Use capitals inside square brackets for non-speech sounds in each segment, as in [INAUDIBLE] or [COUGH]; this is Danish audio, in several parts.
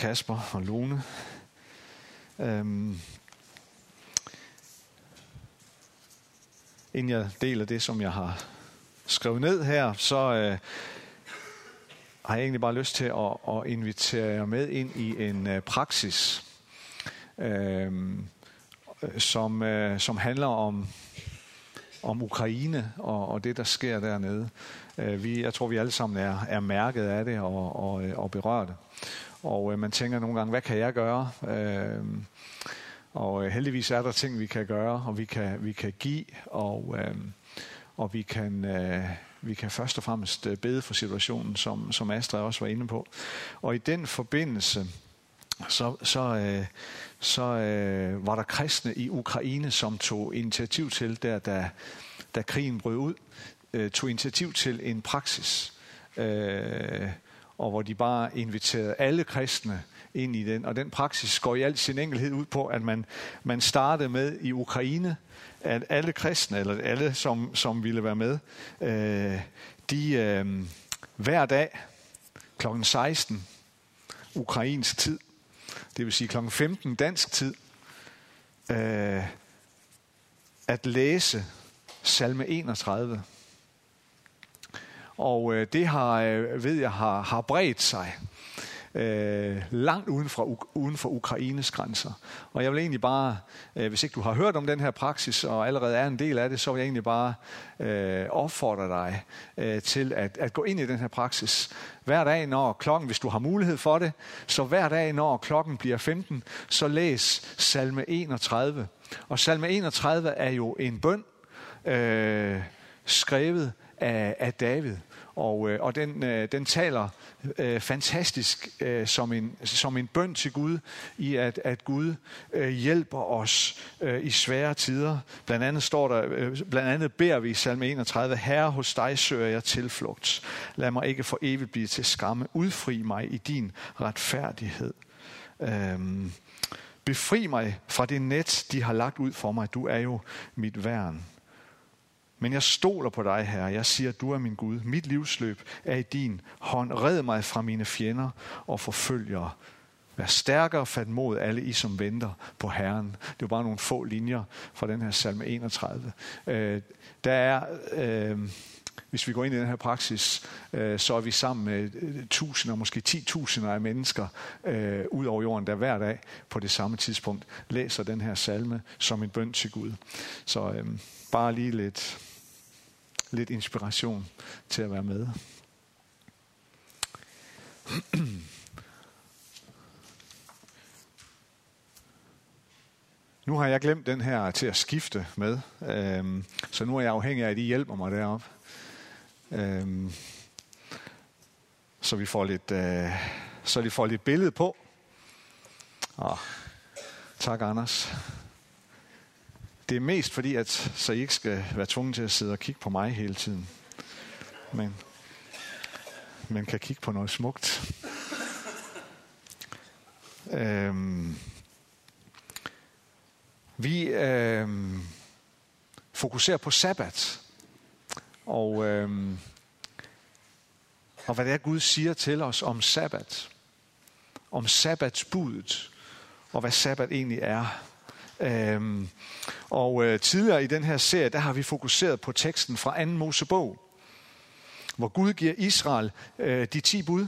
Kasper og Lone. Øhm, inden jeg deler det, som jeg har skrevet ned her, så øh, har jeg egentlig bare lyst til at, at invitere jer med ind i en øh, praksis, øh, som, øh, som handler om, om Ukraine og, og det, der sker dernede. Øh, vi, jeg tror, vi alle sammen er, er mærket af det og, og, øh, og berørte. Og øh, man tænker nogle gange, hvad kan jeg gøre? Øh, og øh, heldigvis er der ting, vi kan gøre, og vi kan, vi kan give, og, øh, og vi kan, øh, vi kan først og fremmest øh, bede for situationen, som, som Astrid også var inde på. Og i den forbindelse, så, så, øh, så øh, var der kristne i Ukraine, som tog initiativ til, der, da, da krigen brød ud, øh, tog initiativ til en praksis, øh, og hvor de bare inviterede alle kristne ind i den. Og den praksis går i al sin enkelhed ud på, at man, man startede med i Ukraine, at alle kristne, eller alle, som, som ville være med, øh, de øh, hver dag kl. 16 ukrainsk tid, det vil sige kl. 15 dansk tid, øh, at læse salme 31. Og øh, det har, øh, ved jeg, har, har bredt sig øh, langt uden for, uden for Ukraines grænser. Og jeg vil egentlig bare, øh, hvis ikke du har hørt om den her praksis og allerede er en del af det, så vil jeg egentlig bare øh, opfordre dig øh, til at, at gå ind i den her praksis. Hver dag, når klokken, hvis du har mulighed for det, så hver dag, når klokken bliver 15, så læs salme 31. Og salme 31 er jo en bøn, øh, skrevet af, af David. Og, øh, og den, øh, den taler øh, fantastisk øh, som, en, som en bøn til Gud, i at, at Gud øh, hjælper os øh, i svære tider. Blandt andet står der, øh, blandt andet beder vi i salme 31, Herre, hos dig søger jeg tilflugt. Lad mig ikke for evigt blive til skamme. Udfri mig i din retfærdighed. Øhm, befri mig fra det net, de har lagt ud for mig. Du er jo mit værn. Men jeg stoler på dig, Herre. Jeg siger, at du er min Gud. Mit livsløb er i din hånd. Red mig fra mine fjender og forfølgere. Vær stærkere fat mod alle I, som venter på Herren. Det er bare nogle få linjer fra den her salme 31. Øh, der er, øh, hvis vi går ind i den her praksis, øh, så er vi sammen med øh, tusinder, måske ti tusinder af mennesker øh, ud over jorden, der hver dag på det samme tidspunkt læser den her salme som en bøn til Gud. Så øh, bare lige lidt lidt inspiration til at være med. Nu har jeg glemt den her til at skifte med, øhm, så nu er jeg afhængig af, at I hjælper mig deroppe. Øhm, så vi får lidt, øh, så vi får lidt billede på. Oh, tak, Anders. Det er mest fordi, at så I ikke skal være tvunget til at sidde og kigge på mig hele tiden. Men man kan kigge på noget smukt. Øhm, vi øhm, fokuserer på sabbat. Og, øhm, og hvad det er, Gud siger til os om sabbat. Om sabbatsbudet. Og hvad sabbat egentlig er. Øhm, og øh, tidligere i den her serie, der har vi fokuseret på teksten fra 2. Mosebog, hvor Gud giver Israel øh, de ti bud.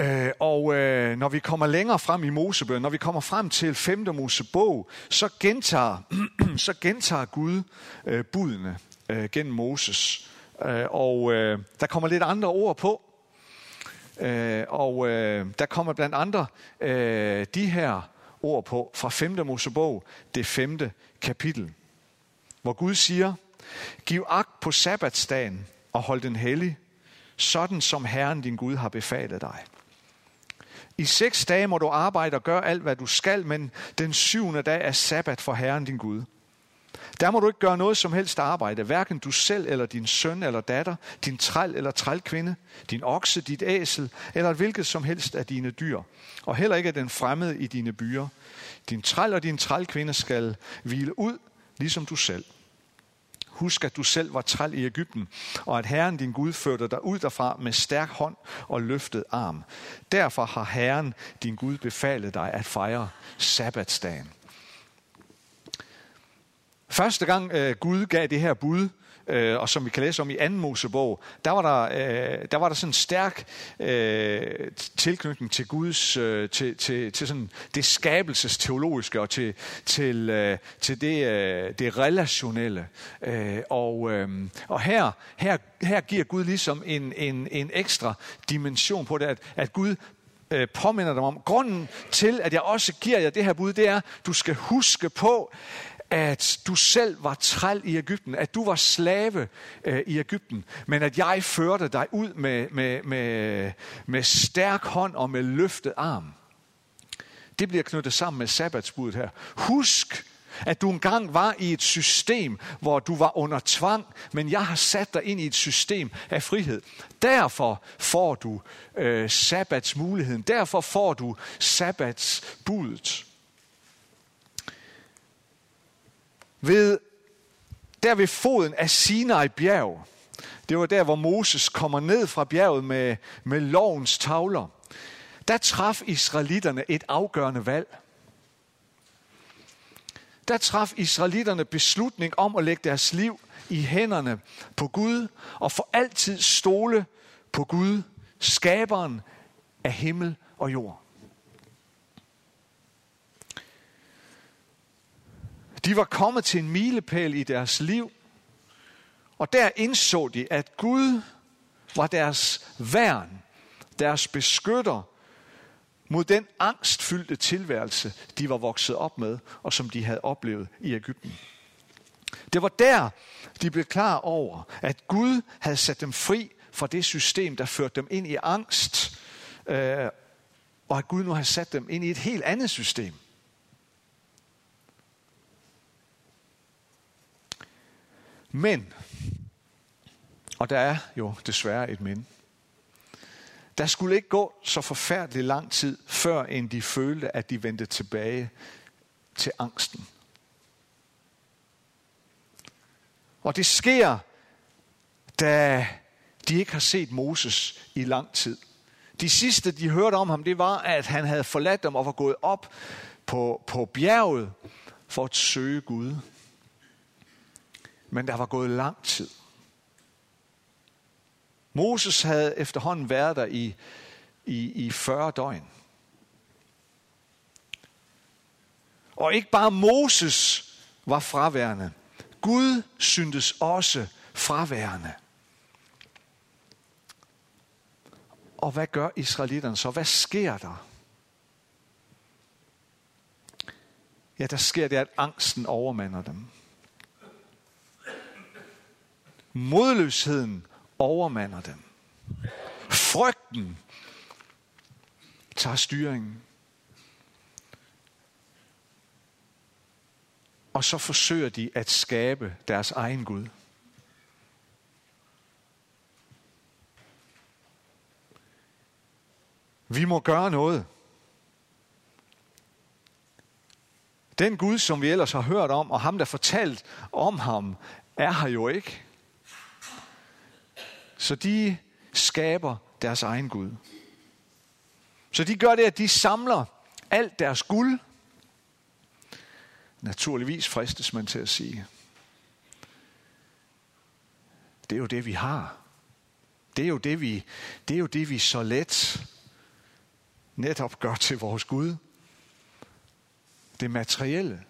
Øh, og øh, når vi kommer længere frem i Mosebøgen, når vi kommer frem til 5. Mosebog, så gentager, [CLEARS THROAT] så gentager Gud øh, budene øh, gennem Moses. Øh, og øh, der kommer lidt andre ord på. Øh, og øh, der kommer blandt andre øh, de her ord på fra 5. Mosebog, det 5. kapitel, hvor Gud siger, Giv agt på sabbatsdagen og hold den hellig, sådan som Herren din Gud har befalet dig. I seks dage må du arbejde og gøre alt, hvad du skal, men den syvende dag er sabbat for Herren din Gud. Der må du ikke gøre noget som helst arbejde, hverken du selv eller din søn eller datter, din træl eller trælkvinde, din okse, dit æsel eller hvilket som helst af dine dyr, og heller ikke af den fremmede i dine byer. Din træl og din trælkvinde skal hvile ud, ligesom du selv. Husk, at du selv var træl i Ægypten, og at Herren din Gud førte dig ud derfra med stærk hånd og løftet arm. Derfor har Herren din Gud befalet dig at fejre sabbatsdagen. Første gang øh, Gud gav det her bud, øh, og som vi kan læse om i anden Mosebog, der var der, øh, der, var der sådan en stærk øh, tilknytning til Guds, øh, til, til, til sådan det skabelsesteologiske og til, til, øh, til det, øh, det relationelle. Øh, og, øh, og her, her, her giver Gud ligesom en, en, en ekstra dimension på det, at, at Gud øh, påminder dem om. Grunden til, at jeg også giver jer det her bud, det er, at du skal huske på, at du selv var træl i Ægypten, at du var slave øh, i Ægypten, men at jeg førte dig ud med, med, med, med stærk hånd og med løftet arm. Det bliver knyttet sammen med sabbatsbuddet her. Husk, at du engang var i et system, hvor du var under tvang, men jeg har sat dig ind i et system af frihed. Derfor får du øh, sabbatsmuligheden. Derfor får du sabbatsbuddet. Ved, der ved foden af Sinai bjerg, det var der, hvor Moses kommer ned fra bjerget med, med lovens tavler, der traf israelitterne et afgørende valg. Der traf israelitterne beslutning om at lægge deres liv i hænderne på Gud og for altid stole på Gud, skaberen af himmel og jord. De var kommet til en milepæl i deres liv, og der indså de, at Gud var deres værn, deres beskytter mod den angstfyldte tilværelse, de var vokset op med, og som de havde oplevet i Ægypten. Det var der, de blev klar over, at Gud havde sat dem fri fra det system, der førte dem ind i angst, øh, og at Gud nu har sat dem ind i et helt andet system. Men, og der er jo desværre et men, der skulle ikke gå så forfærdelig lang tid, før end de følte, at de vendte tilbage til angsten. Og det sker, da de ikke har set Moses i lang tid. De sidste, de hørte om ham, det var, at han havde forladt dem og var gået op på, på bjerget for at søge Gud. Men der var gået lang tid. Moses havde efterhånden været der i, i, i 40 døgn. Og ikke bare Moses var fraværende. Gud syntes også fraværende. Og hvad gør israelitterne så? Hvad sker der? Ja, der sker det, at angsten overmander dem. Modløsheden overmander dem. Frygten tager styringen. Og så forsøger de at skabe deres egen Gud. Vi må gøre noget. Den Gud, som vi ellers har hørt om, og ham, der fortalt om ham, er her jo ikke. Så de skaber deres egen Gud. Så de gør det, at de samler alt deres guld. Naturligvis fristes man til at sige. Det er jo det, vi har. Det er jo det, vi, det er jo det, vi så let netop gør til vores Gud. Det materielle.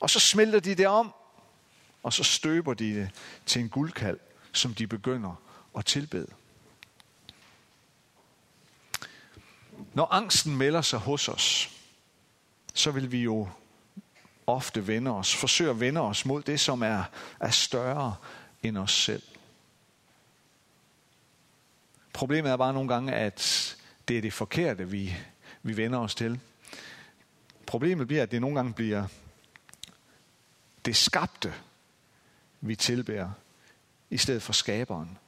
Og så smelter de det om, og så støber de det til en guldkald, som de begynder at tilbede. Når angsten melder sig hos os, så vil vi jo ofte vende os, forsøge at vende os mod det, som er, er større end os selv. Problemet er bare nogle gange, at det er det forkerte, vi, vi vender os til. Problemet bliver, at det nogle gange bliver det skabte, vi tilbærer, i stedet for skaberen.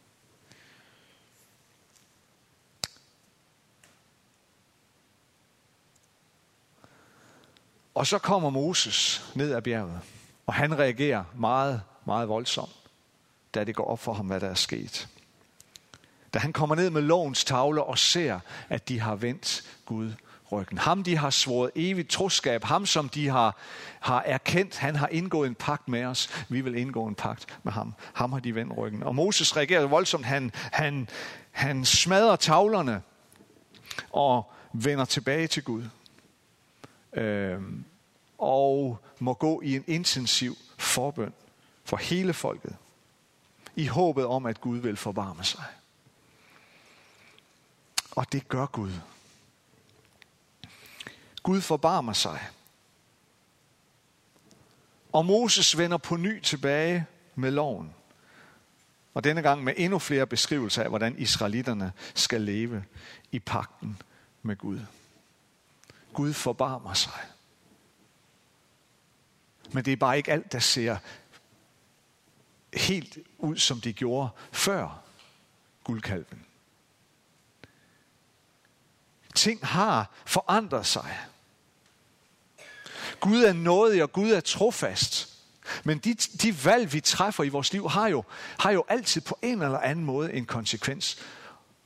Og så kommer Moses ned ad bjerget. Og han reagerer meget, meget voldsomt, da det går op for ham, hvad der er sket. Da han kommer ned med lovens tavle og ser, at de har vendt Gud ryggen. Ham, de har svoret evigt troskab. Ham, som de har, har erkendt, han har indgået en pagt med os. Vi vil indgå en pagt med ham. Ham har de vendt ryggen. Og Moses reagerer voldsomt. Han, han, han smadrer tavlerne og vender tilbage til Gud. Øhm, og må gå i en intensiv forbøn for hele folket. I håbet om, at Gud vil forvarme sig. Og det gør Gud. Gud forbarmer sig. Og Moses vender på ny tilbage med loven. Og denne gang med endnu flere beskrivelser af, hvordan israelitterne skal leve i pakten med Gud. Gud forbarmer sig. Men det er bare ikke alt, der ser helt ud, som det gjorde før guldkalven. Ting har forandret sig. Gud er nådig, og Gud er trofast. Men de, de valg, vi træffer i vores liv, har jo, har jo altid på en eller anden måde en konsekvens.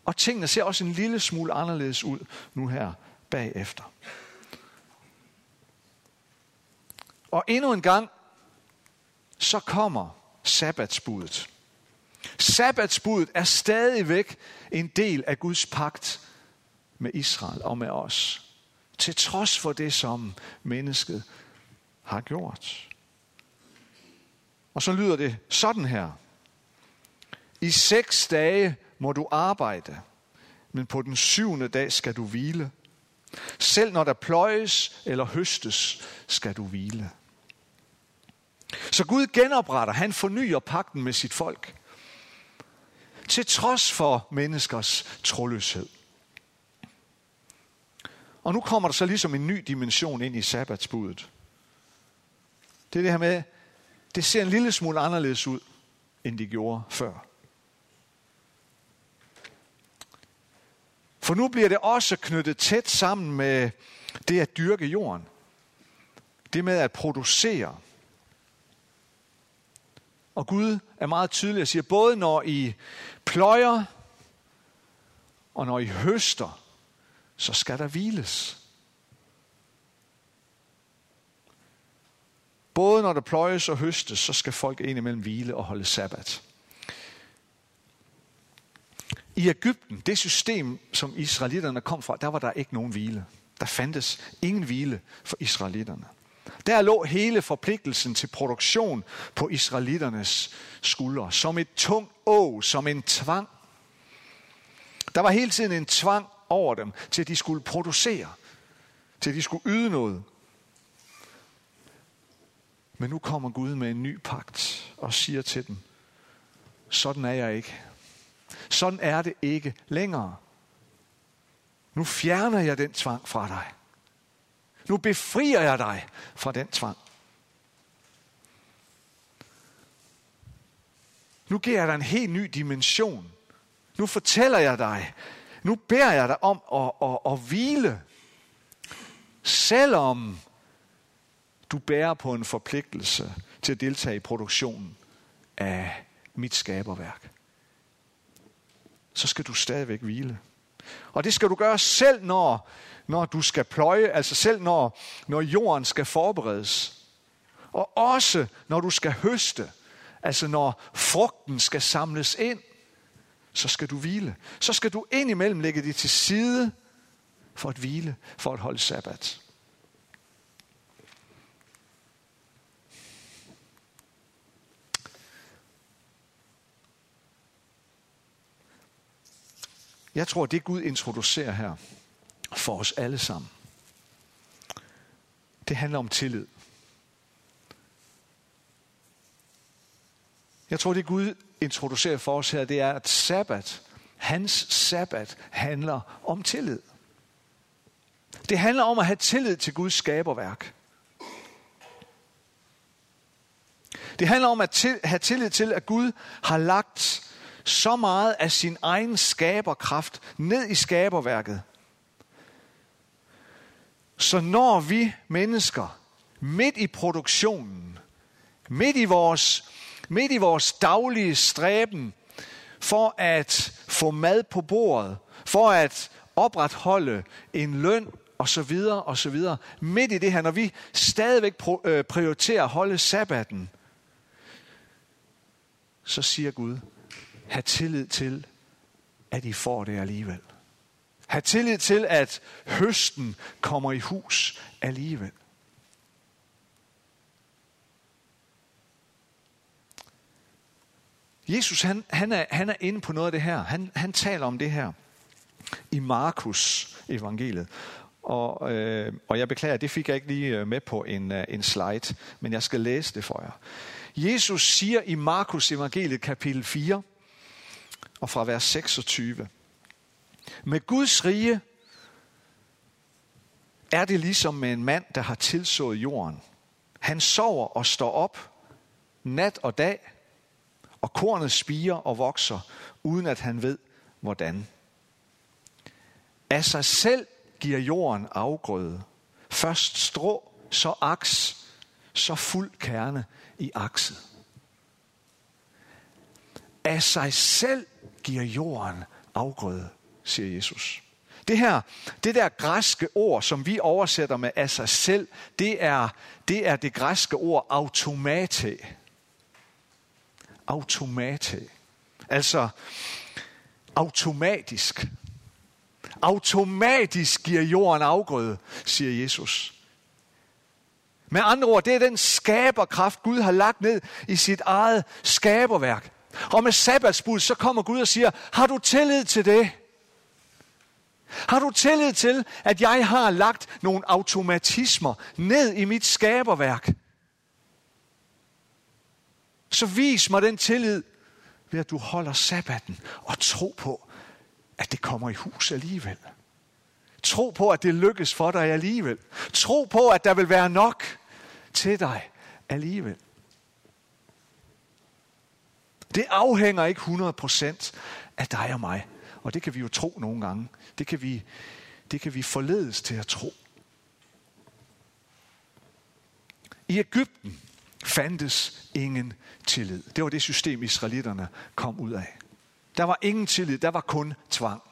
Og tingene ser også en lille smule anderledes ud nu her bagefter. Og endnu en gang, så kommer sabbatsbuddet. Sabbatsbuddet er stadigvæk en del af Guds pagt med Israel og med os. Til trods for det, som mennesket har gjort. Og så lyder det sådan her. I seks dage må du arbejde, men på den syvende dag skal du hvile. Selv når der pløjes eller høstes, skal du hvile. Så Gud genopretter, han fornyer pakten med sit folk. Til trods for menneskers troløshed. Og nu kommer der så ligesom en ny dimension ind i sabbatsbuddet. Det er det her med, det ser en lille smule anderledes ud, end det gjorde før. For nu bliver det også knyttet tæt sammen med det at dyrke jorden. Det med at producere. Og Gud er meget tydelig og siger, både når I pløjer, og når I høster, så skal der hviles. Både når der pløjes og høstes, så skal folk indimellem hvile og holde sabbat. I Ægypten, det system, som israelitterne kom fra, der var der ikke nogen hvile. Der fandtes ingen hvile for israelitterne. Der lå hele forpligtelsen til produktion på israelitternes skuldre, som et tungt å, som en tvang. Der var hele tiden en tvang over dem, til at de skulle producere, til at de skulle yde noget. Men nu kommer Gud med en ny pagt og siger til dem, sådan er jeg ikke. Sådan er det ikke længere. Nu fjerner jeg den tvang fra dig. Nu befrier jeg dig fra den tvang. Nu giver jeg dig en helt ny dimension. Nu fortæller jeg dig, nu beder jeg dig om at, at, at hvile, selvom du bærer på en forpligtelse til at deltage i produktionen af mit skaberværk. Så skal du stadigvæk hvile. Og det skal du gøre selv, når, når du skal pløje, altså selv når, når jorden skal forberedes. Og også når du skal høste, altså når frugten skal samles ind så skal du hvile. Så skal du indimellem lægge det til side for at hvile, for at holde sabbat. Jeg tror, det Gud introducerer her for os alle sammen, det handler om tillid. Jeg tror, det Gud introducerer for os her, det er, at sabbat, hans sabbat, handler om tillid. Det handler om at have tillid til Guds skaberværk. Det handler om at have tillid til, at Gud har lagt så meget af sin egen skaberkraft ned i skaberværket. Så når vi mennesker midt i produktionen Midt i vores, midt i vores daglige stræben for at få mad på bordet, for at opretholde en løn og så videre og så videre. Midt i det her, når vi stadigvæk øh, prioriterer at holde sabbaten, så siger Gud, have tillid til, at I får det alligevel. Ha' tillid til, at høsten kommer i hus alligevel. Jesus han, han, er, han er inde på noget af det her. Han, han taler om det her i Markus evangeliet. Og, øh, og jeg beklager, det fik jeg ikke lige øh, med på en, øh, en slide, men jeg skal læse det for jer. Jesus siger i Markus evangeliet kapitel 4, og fra vers 26. Med Guds rige er det ligesom med en mand, der har tilsået jorden. Han sover og står op nat og dag, og kornet spiger og vokser, uden at han ved, hvordan. Af sig selv giver jorden afgrøde. Først strå, så aks, så fuld kerne i akset. Af sig selv giver jorden afgrøde, siger Jesus. Det her, det der græske ord, som vi oversætter med af sig selv, det er det, er det græske ord automate. Automate. Altså automatisk. Automatisk giver jorden afgrøde, siger Jesus. Med andre ord, det er den skaberkraft, Gud har lagt ned i sit eget skaberværk. Og med sabbatsbud, så kommer Gud og siger, har du tillid til det? Har du tillid til, at jeg har lagt nogle automatismer ned i mit skaberværk? Så vis mig den tillid ved at du holder sabbaten og tro på, at det kommer i hus alligevel. Tro på, at det lykkes for dig alligevel. Tro på, at der vil være nok til dig alligevel. Det afhænger ikke 100% af dig og mig. Og det kan vi jo tro nogle gange. Det kan vi, det kan vi forledes til at tro. I Ægypten fandtes ingen tillid. Det var det system, israelitterne kom ud af. Der var ingen tillid, der var kun tvang.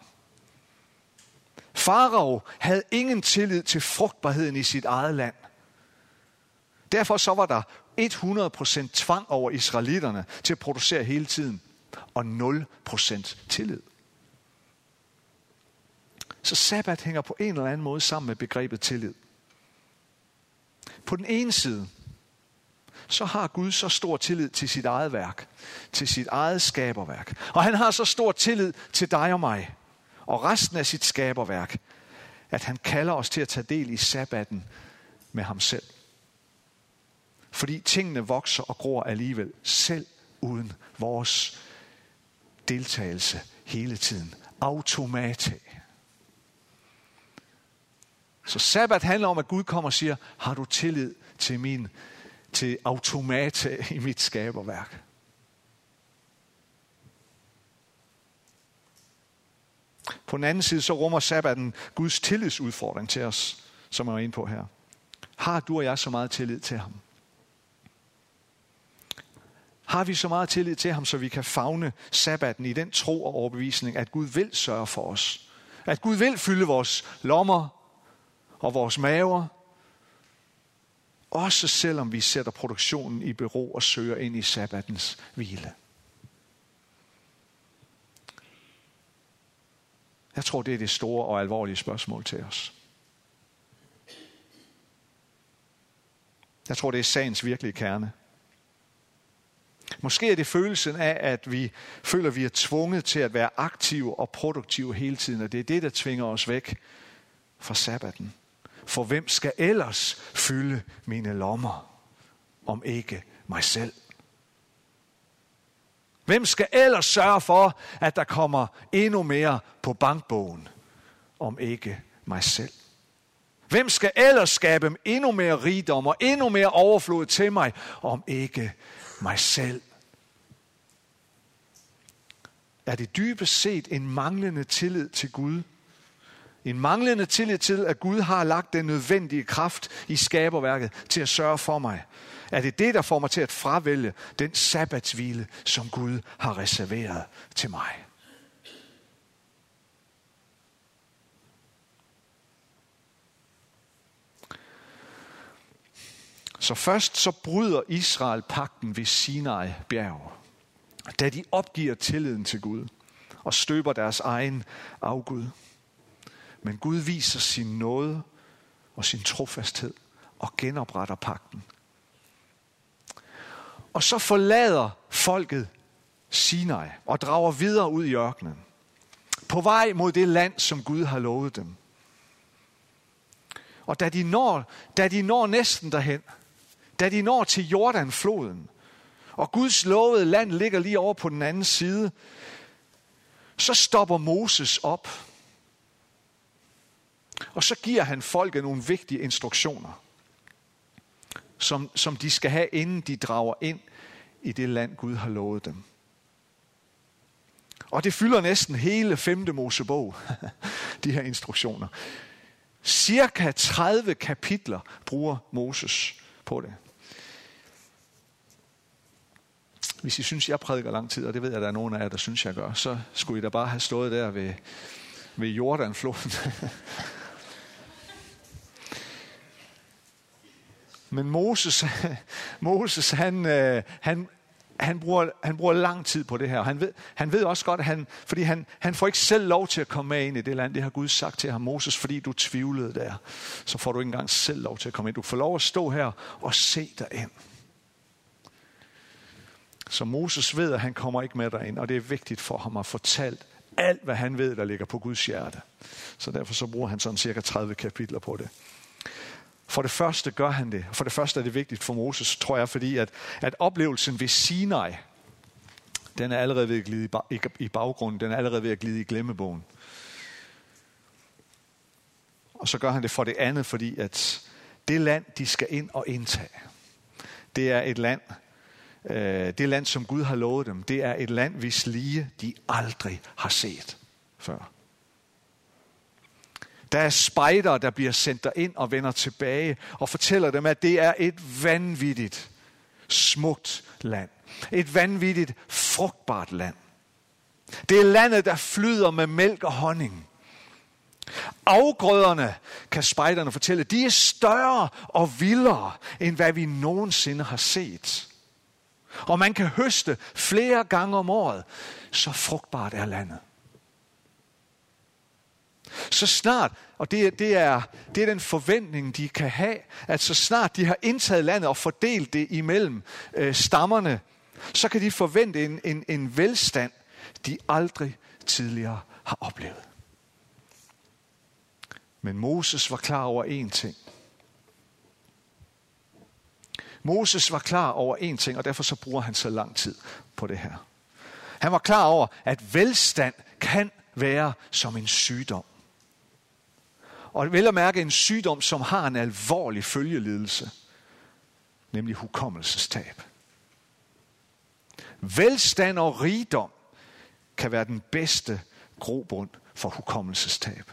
Farao havde ingen tillid til frugtbarheden i sit eget land. Derfor så var der 100% tvang over israelitterne til at producere hele tiden, og 0% tillid. Så sabbat hænger på en eller anden måde sammen med begrebet tillid. På den ene side, så har Gud så stor tillid til sit eget værk, til sit eget skaberværk. Og han har så stor tillid til dig og mig, og resten af sit skaberværk, at han kalder os til at tage del i sabbaten med ham selv. Fordi tingene vokser og gror alligevel, selv uden vores deltagelse hele tiden. Automate. Så sabbat handler om, at Gud kommer og siger, har du tillid til min til automater i mit skaberværk? På den anden side så rummer sabbaten Guds tillidsudfordring til os, som jeg er inde på her. Har du og jeg så meget tillid til ham? Har vi så meget tillid til ham, så vi kan fagne sabbaten i den tro og overbevisning, at Gud vil sørge for os? At Gud vil fylde vores lommer og vores maver, også selvom vi sætter produktionen i bero og søger ind i sabbatens hvile. Jeg tror, det er det store og alvorlige spørgsmål til os. Jeg tror, det er sagens virkelige kerne. Måske er det følelsen af, at vi føler, at vi er tvunget til at være aktive og produktive hele tiden, og det er det, der tvinger os væk fra sabbaten. For hvem skal ellers fylde mine lommer, om ikke mig selv? Hvem skal ellers sørge for, at der kommer endnu mere på bankbogen, om ikke mig selv? Hvem skal ellers skabe endnu mere rigdom og endnu mere overflod til mig, om ikke mig selv? Er det dybest set en manglende tillid til Gud, en manglende tillid til, at Gud har lagt den nødvendige kraft i skaberværket til at sørge for mig. Er det det, der får mig til at fravælge den sabbatshvile, som Gud har reserveret til mig? Så først så bryder Israel pakten ved Sinai bjerg, da de opgiver tilliden til Gud og støber deres egen afgud. Men Gud viser sin nåde og sin trofasthed og genopretter pakten. Og så forlader folket Sinai og drager videre ud i ørkenen. På vej mod det land, som Gud har lovet dem. Og da de når, da de når næsten derhen, da de når til Jordanfloden, og Guds lovede land ligger lige over på den anden side, så stopper Moses op. Og så giver han folket nogle vigtige instruktioner, som, som de skal have, inden de drager ind i det land, Gud har lovet dem. Og det fylder næsten hele 5. Mosebog, [LAUGHS] de her instruktioner. Cirka 30 kapitler bruger Moses på det. Hvis I synes, jeg prædiker lang tid, og det ved jeg, at der er nogen af jer, der synes, jeg gør, så skulle I da bare have stået der ved, ved Jordanfloden. [LAUGHS] Men Moses, [LAUGHS] Moses han, øh, han, han, bruger, han bruger lang tid på det her. Han ved, han ved også godt, at han, fordi han, han får ikke selv lov til at komme med ind i det land. Det har Gud sagt til ham, Moses, fordi du tvivlede der. Så får du ikke engang selv lov til at komme ind. Du får lov at stå her og se dig ind. Så Moses ved, at han kommer ikke med derind, og det er vigtigt for ham at fortælle alt, hvad han ved, der ligger på Guds hjerte. Så derfor så bruger han sådan cirka 30 kapitler på det. For det første gør han det. For det første er det vigtigt for Moses, tror jeg, fordi at, at oplevelsen ved Sinai, den er allerede ved at glide i baggrunden, den er allerede ved at glide i glemmebogen. Og så gør han det for det andet, fordi at det land, de skal ind og indtage, det er et land, øh, det land, som Gud har lovet dem, det er et land, hvis lige de aldrig har set før. Der er spejder, der bliver sendt ind og vender tilbage og fortæller dem, at det er et vanvittigt, smukt land. Et vanvittigt, frugtbart land. Det er landet, der flyder med mælk og honning. Afgrøderne, kan spejderne fortælle, de er større og vildere, end hvad vi nogensinde har set. Og man kan høste flere gange om året. Så frugtbart er landet. Så snart, og det, det, er, det er den forventning, de kan have, at så snart de har indtaget landet og fordelt det imellem øh, stammerne, så kan de forvente en, en, en velstand, de aldrig tidligere har oplevet. Men Moses var klar over én ting. Moses var klar over én ting, og derfor så bruger han så lang tid på det her. Han var klar over, at velstand kan være som en sygdom. Og vel at mærke en sygdom, som har en alvorlig følgelidelse, nemlig hukommelsestab. Velstand og rigdom kan være den bedste grobund for hukommelsestab.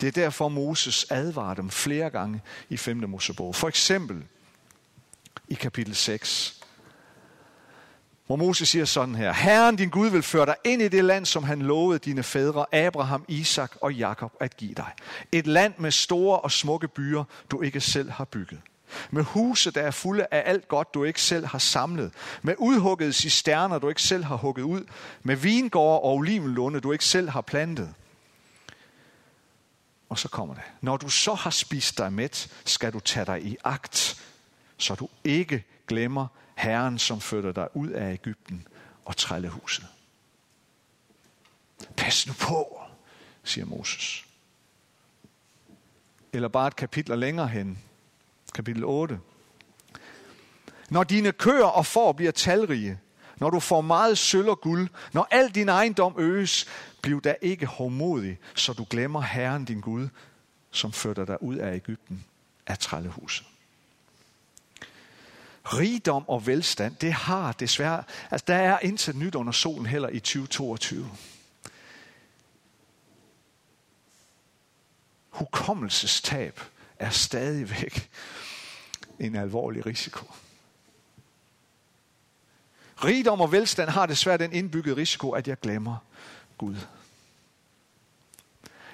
Det er derfor Moses advarer dem flere gange i 5. Mosebog. For eksempel i kapitel 6, hvor Moses siger sådan her, Herren din Gud vil føre dig ind i det land, som han lovede dine fædre, Abraham, Isak og Jakob at give dig. Et land med store og smukke byer, du ikke selv har bygget. Med huse, der er fulde af alt godt, du ikke selv har samlet. Med udhuggede cisterner, du ikke selv har hugget ud. Med vingårde og olivenlunde, du ikke selv har plantet. Og så kommer det. Når du så har spist dig mæt, skal du tage dig i agt, så du ikke glemmer Herren, som førte dig ud af Ægypten og trællehuset. Pas nu på, siger Moses. Eller bare et kapitel længere hen, kapitel 8. Når dine køer og får bliver talrige, når du får meget sølv og guld, når al din ejendom øges, bliv da ikke hårdmodig, så du glemmer Herren din Gud, som førte dig ud af Ægypten af trællehuset rigdom og velstand, det har desværre, altså der er intet nyt under solen heller i 2022. Hukommelsestab er stadigvæk en alvorlig risiko. Rigdom og velstand har desværre den indbyggede risiko, at jeg glemmer Gud.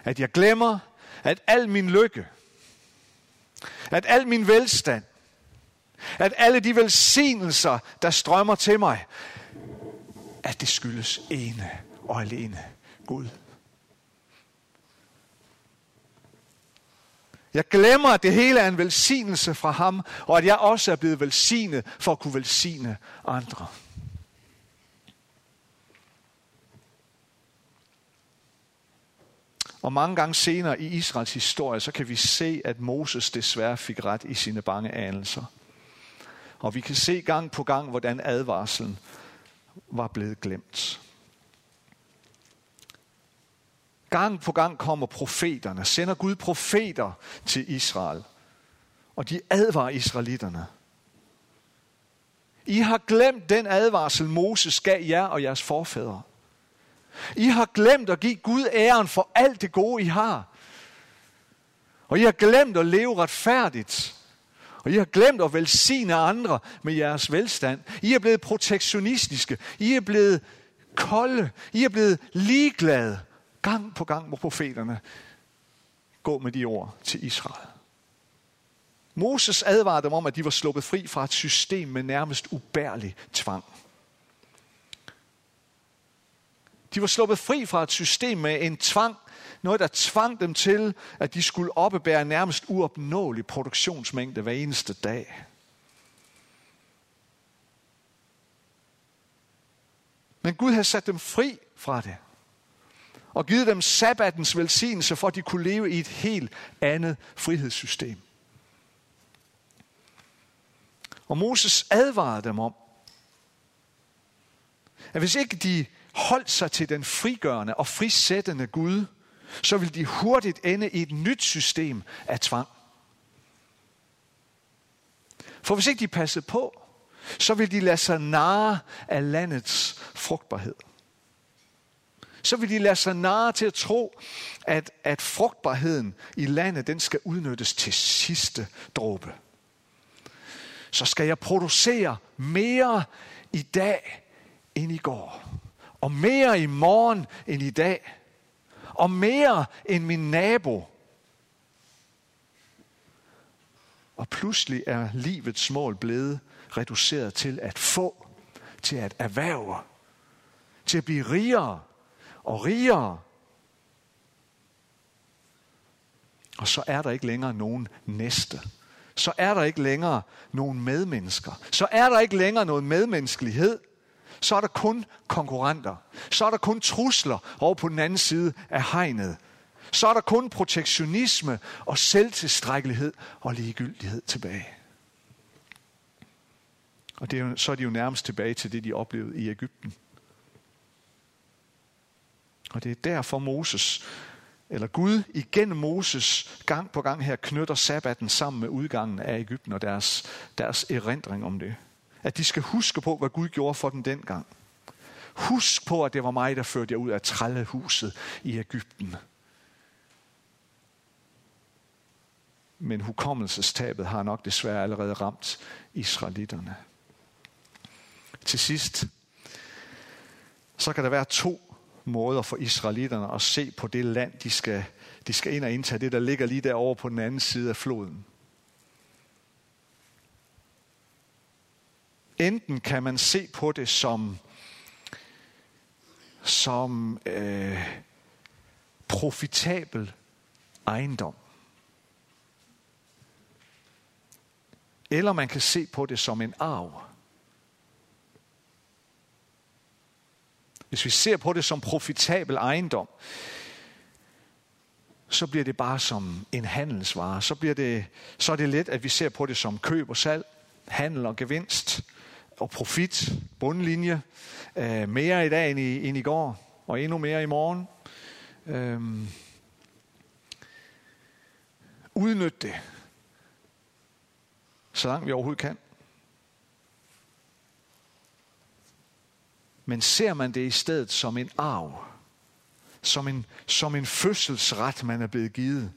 At jeg glemmer, at al min lykke, at al min velstand, at alle de velsignelser, der strømmer til mig, at det skyldes ene og alene Gud. Jeg glemmer, at det hele er en velsignelse fra ham, og at jeg også er blevet velsignet for at kunne velsigne andre. Og mange gange senere i Israels historie, så kan vi se, at Moses desværre fik ret i sine bange anelser. Og vi kan se gang på gang, hvordan advarslen var blevet glemt. Gang på gang kommer profeterne, sender Gud profeter til Israel. Og de advarer israelitterne. I har glemt den advarsel, Moses gav jer og jeres forfædre. I har glemt at give Gud æren for alt det gode, I har. Og I har glemt at leve retfærdigt. Og I har glemt at velsigne andre med jeres velstand. I er blevet protektionistiske. I er blevet kolde. I er blevet ligeglade. Gang på gang må profeterne gå med de ord til Israel. Moses advarede dem om, at de var sluppet fri fra et system med nærmest ubærlig tvang. De var sluppet fri fra et system med en tvang, noget der tvang dem til, at de skulle oppebære nærmest uopnåelig produktionsmængde hver eneste dag. Men Gud havde sat dem fri fra det. Og givet dem sabbatens velsignelse, for at de kunne leve i et helt andet frihedssystem. Og Moses advarede dem om, at hvis ikke de holdt sig til den frigørende og frisættende Gud, så vil de hurtigt ende i et nyt system af tvang. For hvis ikke de passer på, så vil de lade sig narre af landets frugtbarhed. Så vil de lade sig narre til at tro, at, at frugtbarheden i landet, den skal udnyttes til sidste dråbe. Så skal jeg producere mere i dag end i går. Og mere i morgen end i dag. Og mere end min nabo. Og pludselig er livets mål blevet reduceret til at få, til at erhverve, til at blive rigere og rigere. Og så er der ikke længere nogen næste. Så er der ikke længere nogen medmennesker. Så er der ikke længere noget medmenneskelighed så er der kun konkurrenter. Så er der kun trusler over på den anden side af hegnet. Så er der kun protektionisme og selvtilstrækkelighed og ligegyldighed tilbage. Og det er jo, så er de jo nærmest tilbage til det, de oplevede i Ægypten. Og det er derfor Moses, eller Gud igennem Moses gang på gang her knytter sabbaten sammen med udgangen af Ægypten og deres, deres erindring om det at de skal huske på, hvad Gud gjorde for dem dengang. Husk på, at det var mig, der førte jer ud af trællehuset i Ægypten. Men hukommelsestabet har nok desværre allerede ramt israelitterne. Til sidst, så kan der være to måder for israelitterne at se på det land, de skal, de skal ind og indtage, det der ligger lige derovre på den anden side af floden. Enten kan man se på det som, som øh, profitabel ejendom. Eller man kan se på det som en arv. Hvis vi ser på det som profitabel ejendom, så bliver det bare som en handelsvare. Så, bliver det, så er det let, at vi ser på det som køb og salg, handel og gevinst og profit, bundlinje, øh, mere i dag end i, end i går, og endnu mere i morgen. Øh, udnyt det, så langt vi overhovedet kan. Men ser man det i stedet som en arv, som en, som en fødselsret, man er blevet givet,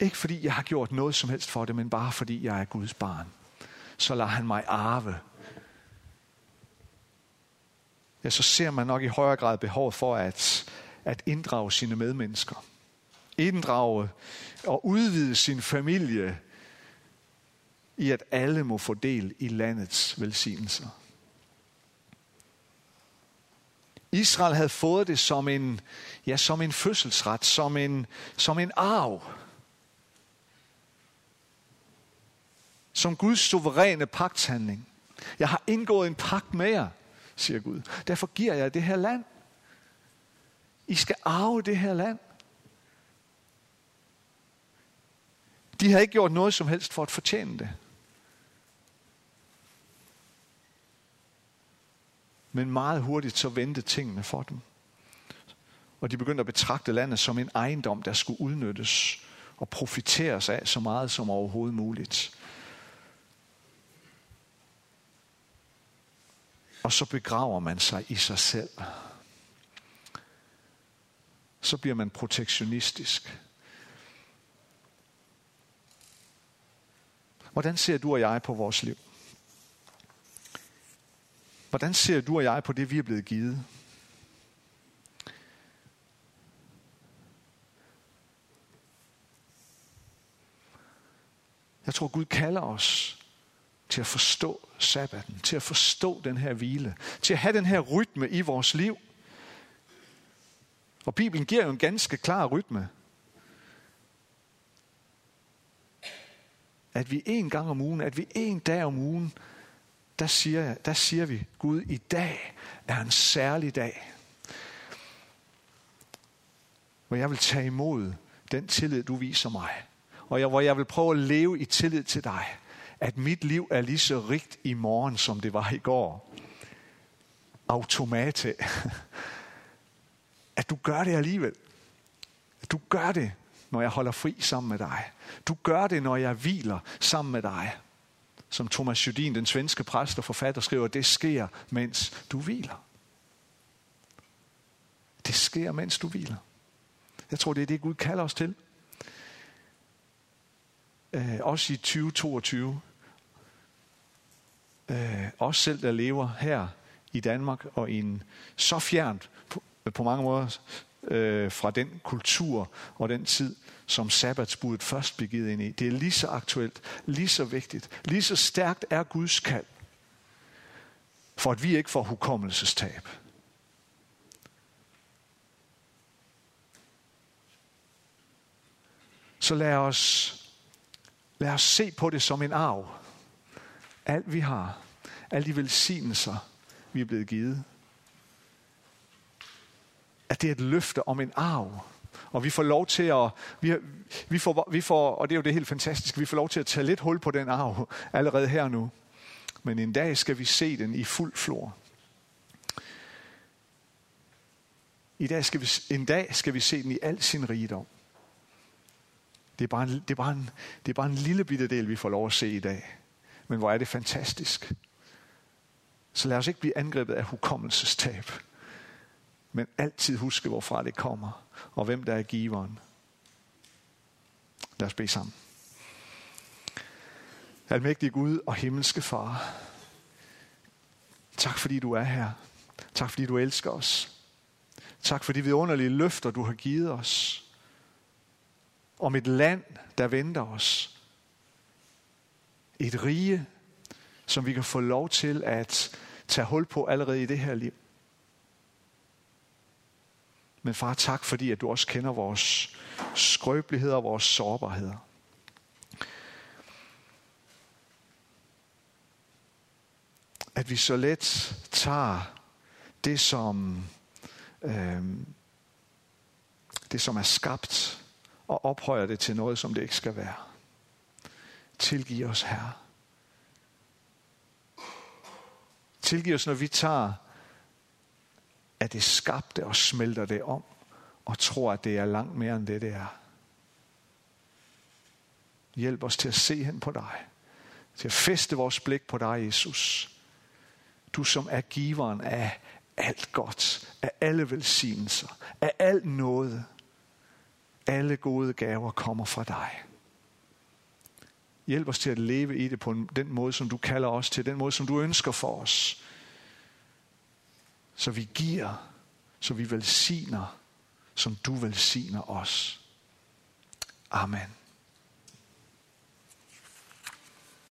Ikke fordi jeg har gjort noget som helst for det, men bare fordi jeg er Guds barn. Så lader han mig arve. Ja, så ser man nok i højere grad behovet for at, at inddrage sine medmennesker. Inddrage og udvide sin familie i, at alle må få del i landets velsignelser. Israel havde fået det som en, ja, som en fødselsret, som en, som en arv. Som Guds suveræne pagthandling. Jeg har indgået en pagt med jer, siger Gud. Derfor giver jeg det her land. I skal arve det her land. De har ikke gjort noget som helst for at fortjene det. Men meget hurtigt så vendte tingene for dem. Og de begyndte at betragte landet som en ejendom, der skulle udnyttes og profiteres af så meget som overhovedet muligt. Og så begraver man sig i sig selv. Så bliver man protektionistisk. Hvordan ser du og jeg på vores liv? Hvordan ser du og jeg på det, vi er blevet givet? Jeg tror, Gud kalder os til at forstå sabbaten, til at forstå den her hvile, til at have den her rytme i vores liv. Og Bibelen giver jo en ganske klar rytme. At vi en gang om ugen, at vi en dag om ugen der siger, der siger vi, Gud, i dag er en særlig dag, hvor jeg vil tage imod den tillid, du viser mig. Og jeg, hvor jeg vil prøve at leve i tillid til dig. At mit liv er lige så rigt i morgen, som det var i går. Automate. [LAUGHS] At du gør det alligevel. At du gør det, når jeg holder fri sammen med dig. Du gør det, når jeg hviler sammen med dig som Thomas Judin, den svenske præst og forfatter, skriver, det sker, mens du hviler. Det sker, mens du hviler. Jeg tror, det er det, Gud kalder os til. Øh, også i 2022. Øh, også selv, der lever her i Danmark og i en så fjernt på, øh, på mange måder øh, fra den kultur og den tid, som sabbatsbuddet først blev givet ind i. Det er lige så aktuelt, lige så vigtigt, lige så stærkt er Guds kald, for at vi ikke får hukommelsestab. Så lad os, lad os se på det som en arv. Alt vi har, alle de velsignelser, vi er blevet givet, at det er et løfte om en arv. Og vi får lov til at, vi, vi, får, vi får, og det er jo det helt fantastiske, vi får lov til at tage lidt hul på den arv allerede her nu. Men en dag skal vi se den i fuld flor. I dag skal vi, en dag skal vi se den i al sin rigdom. Det er, bare en, det, er bare en, det er bare en lille bitte del, vi får lov at se i dag. Men hvor er det fantastisk. Så lad os ikke blive angrebet af hukommelsestab men altid huske, hvorfra det kommer, og hvem der er giveren. Lad os bede sammen. Almægtige Gud og himmelske Far, tak fordi du er her. Tak fordi du elsker os. Tak for de vidunderlige løfter, du har givet os. Om et land, der venter os. Et rige, som vi kan få lov til at tage hul på allerede i det her liv. Men far, tak fordi, at du også kender vores skrøbeligheder og vores sårbarheder. At vi så let tager det, som, øh, det, som er skabt, og ophøjer det til noget, som det ikke skal være. Tilgiv os, Herre. Tilgiv os, når vi tager af det skabte og smelter det om og tror, at det er langt mere end det, det er. Hjælp os til at se hen på dig. Til at feste vores blik på dig, Jesus. Du som er giveren af alt godt, af alle velsignelser, af alt noget. Alle gode gaver kommer fra dig. Hjælp os til at leve i det på den måde, som du kalder os til, den måde, som du ønsker for os. Så vi giver, så vi velsigner, som du velsigner os. Amen.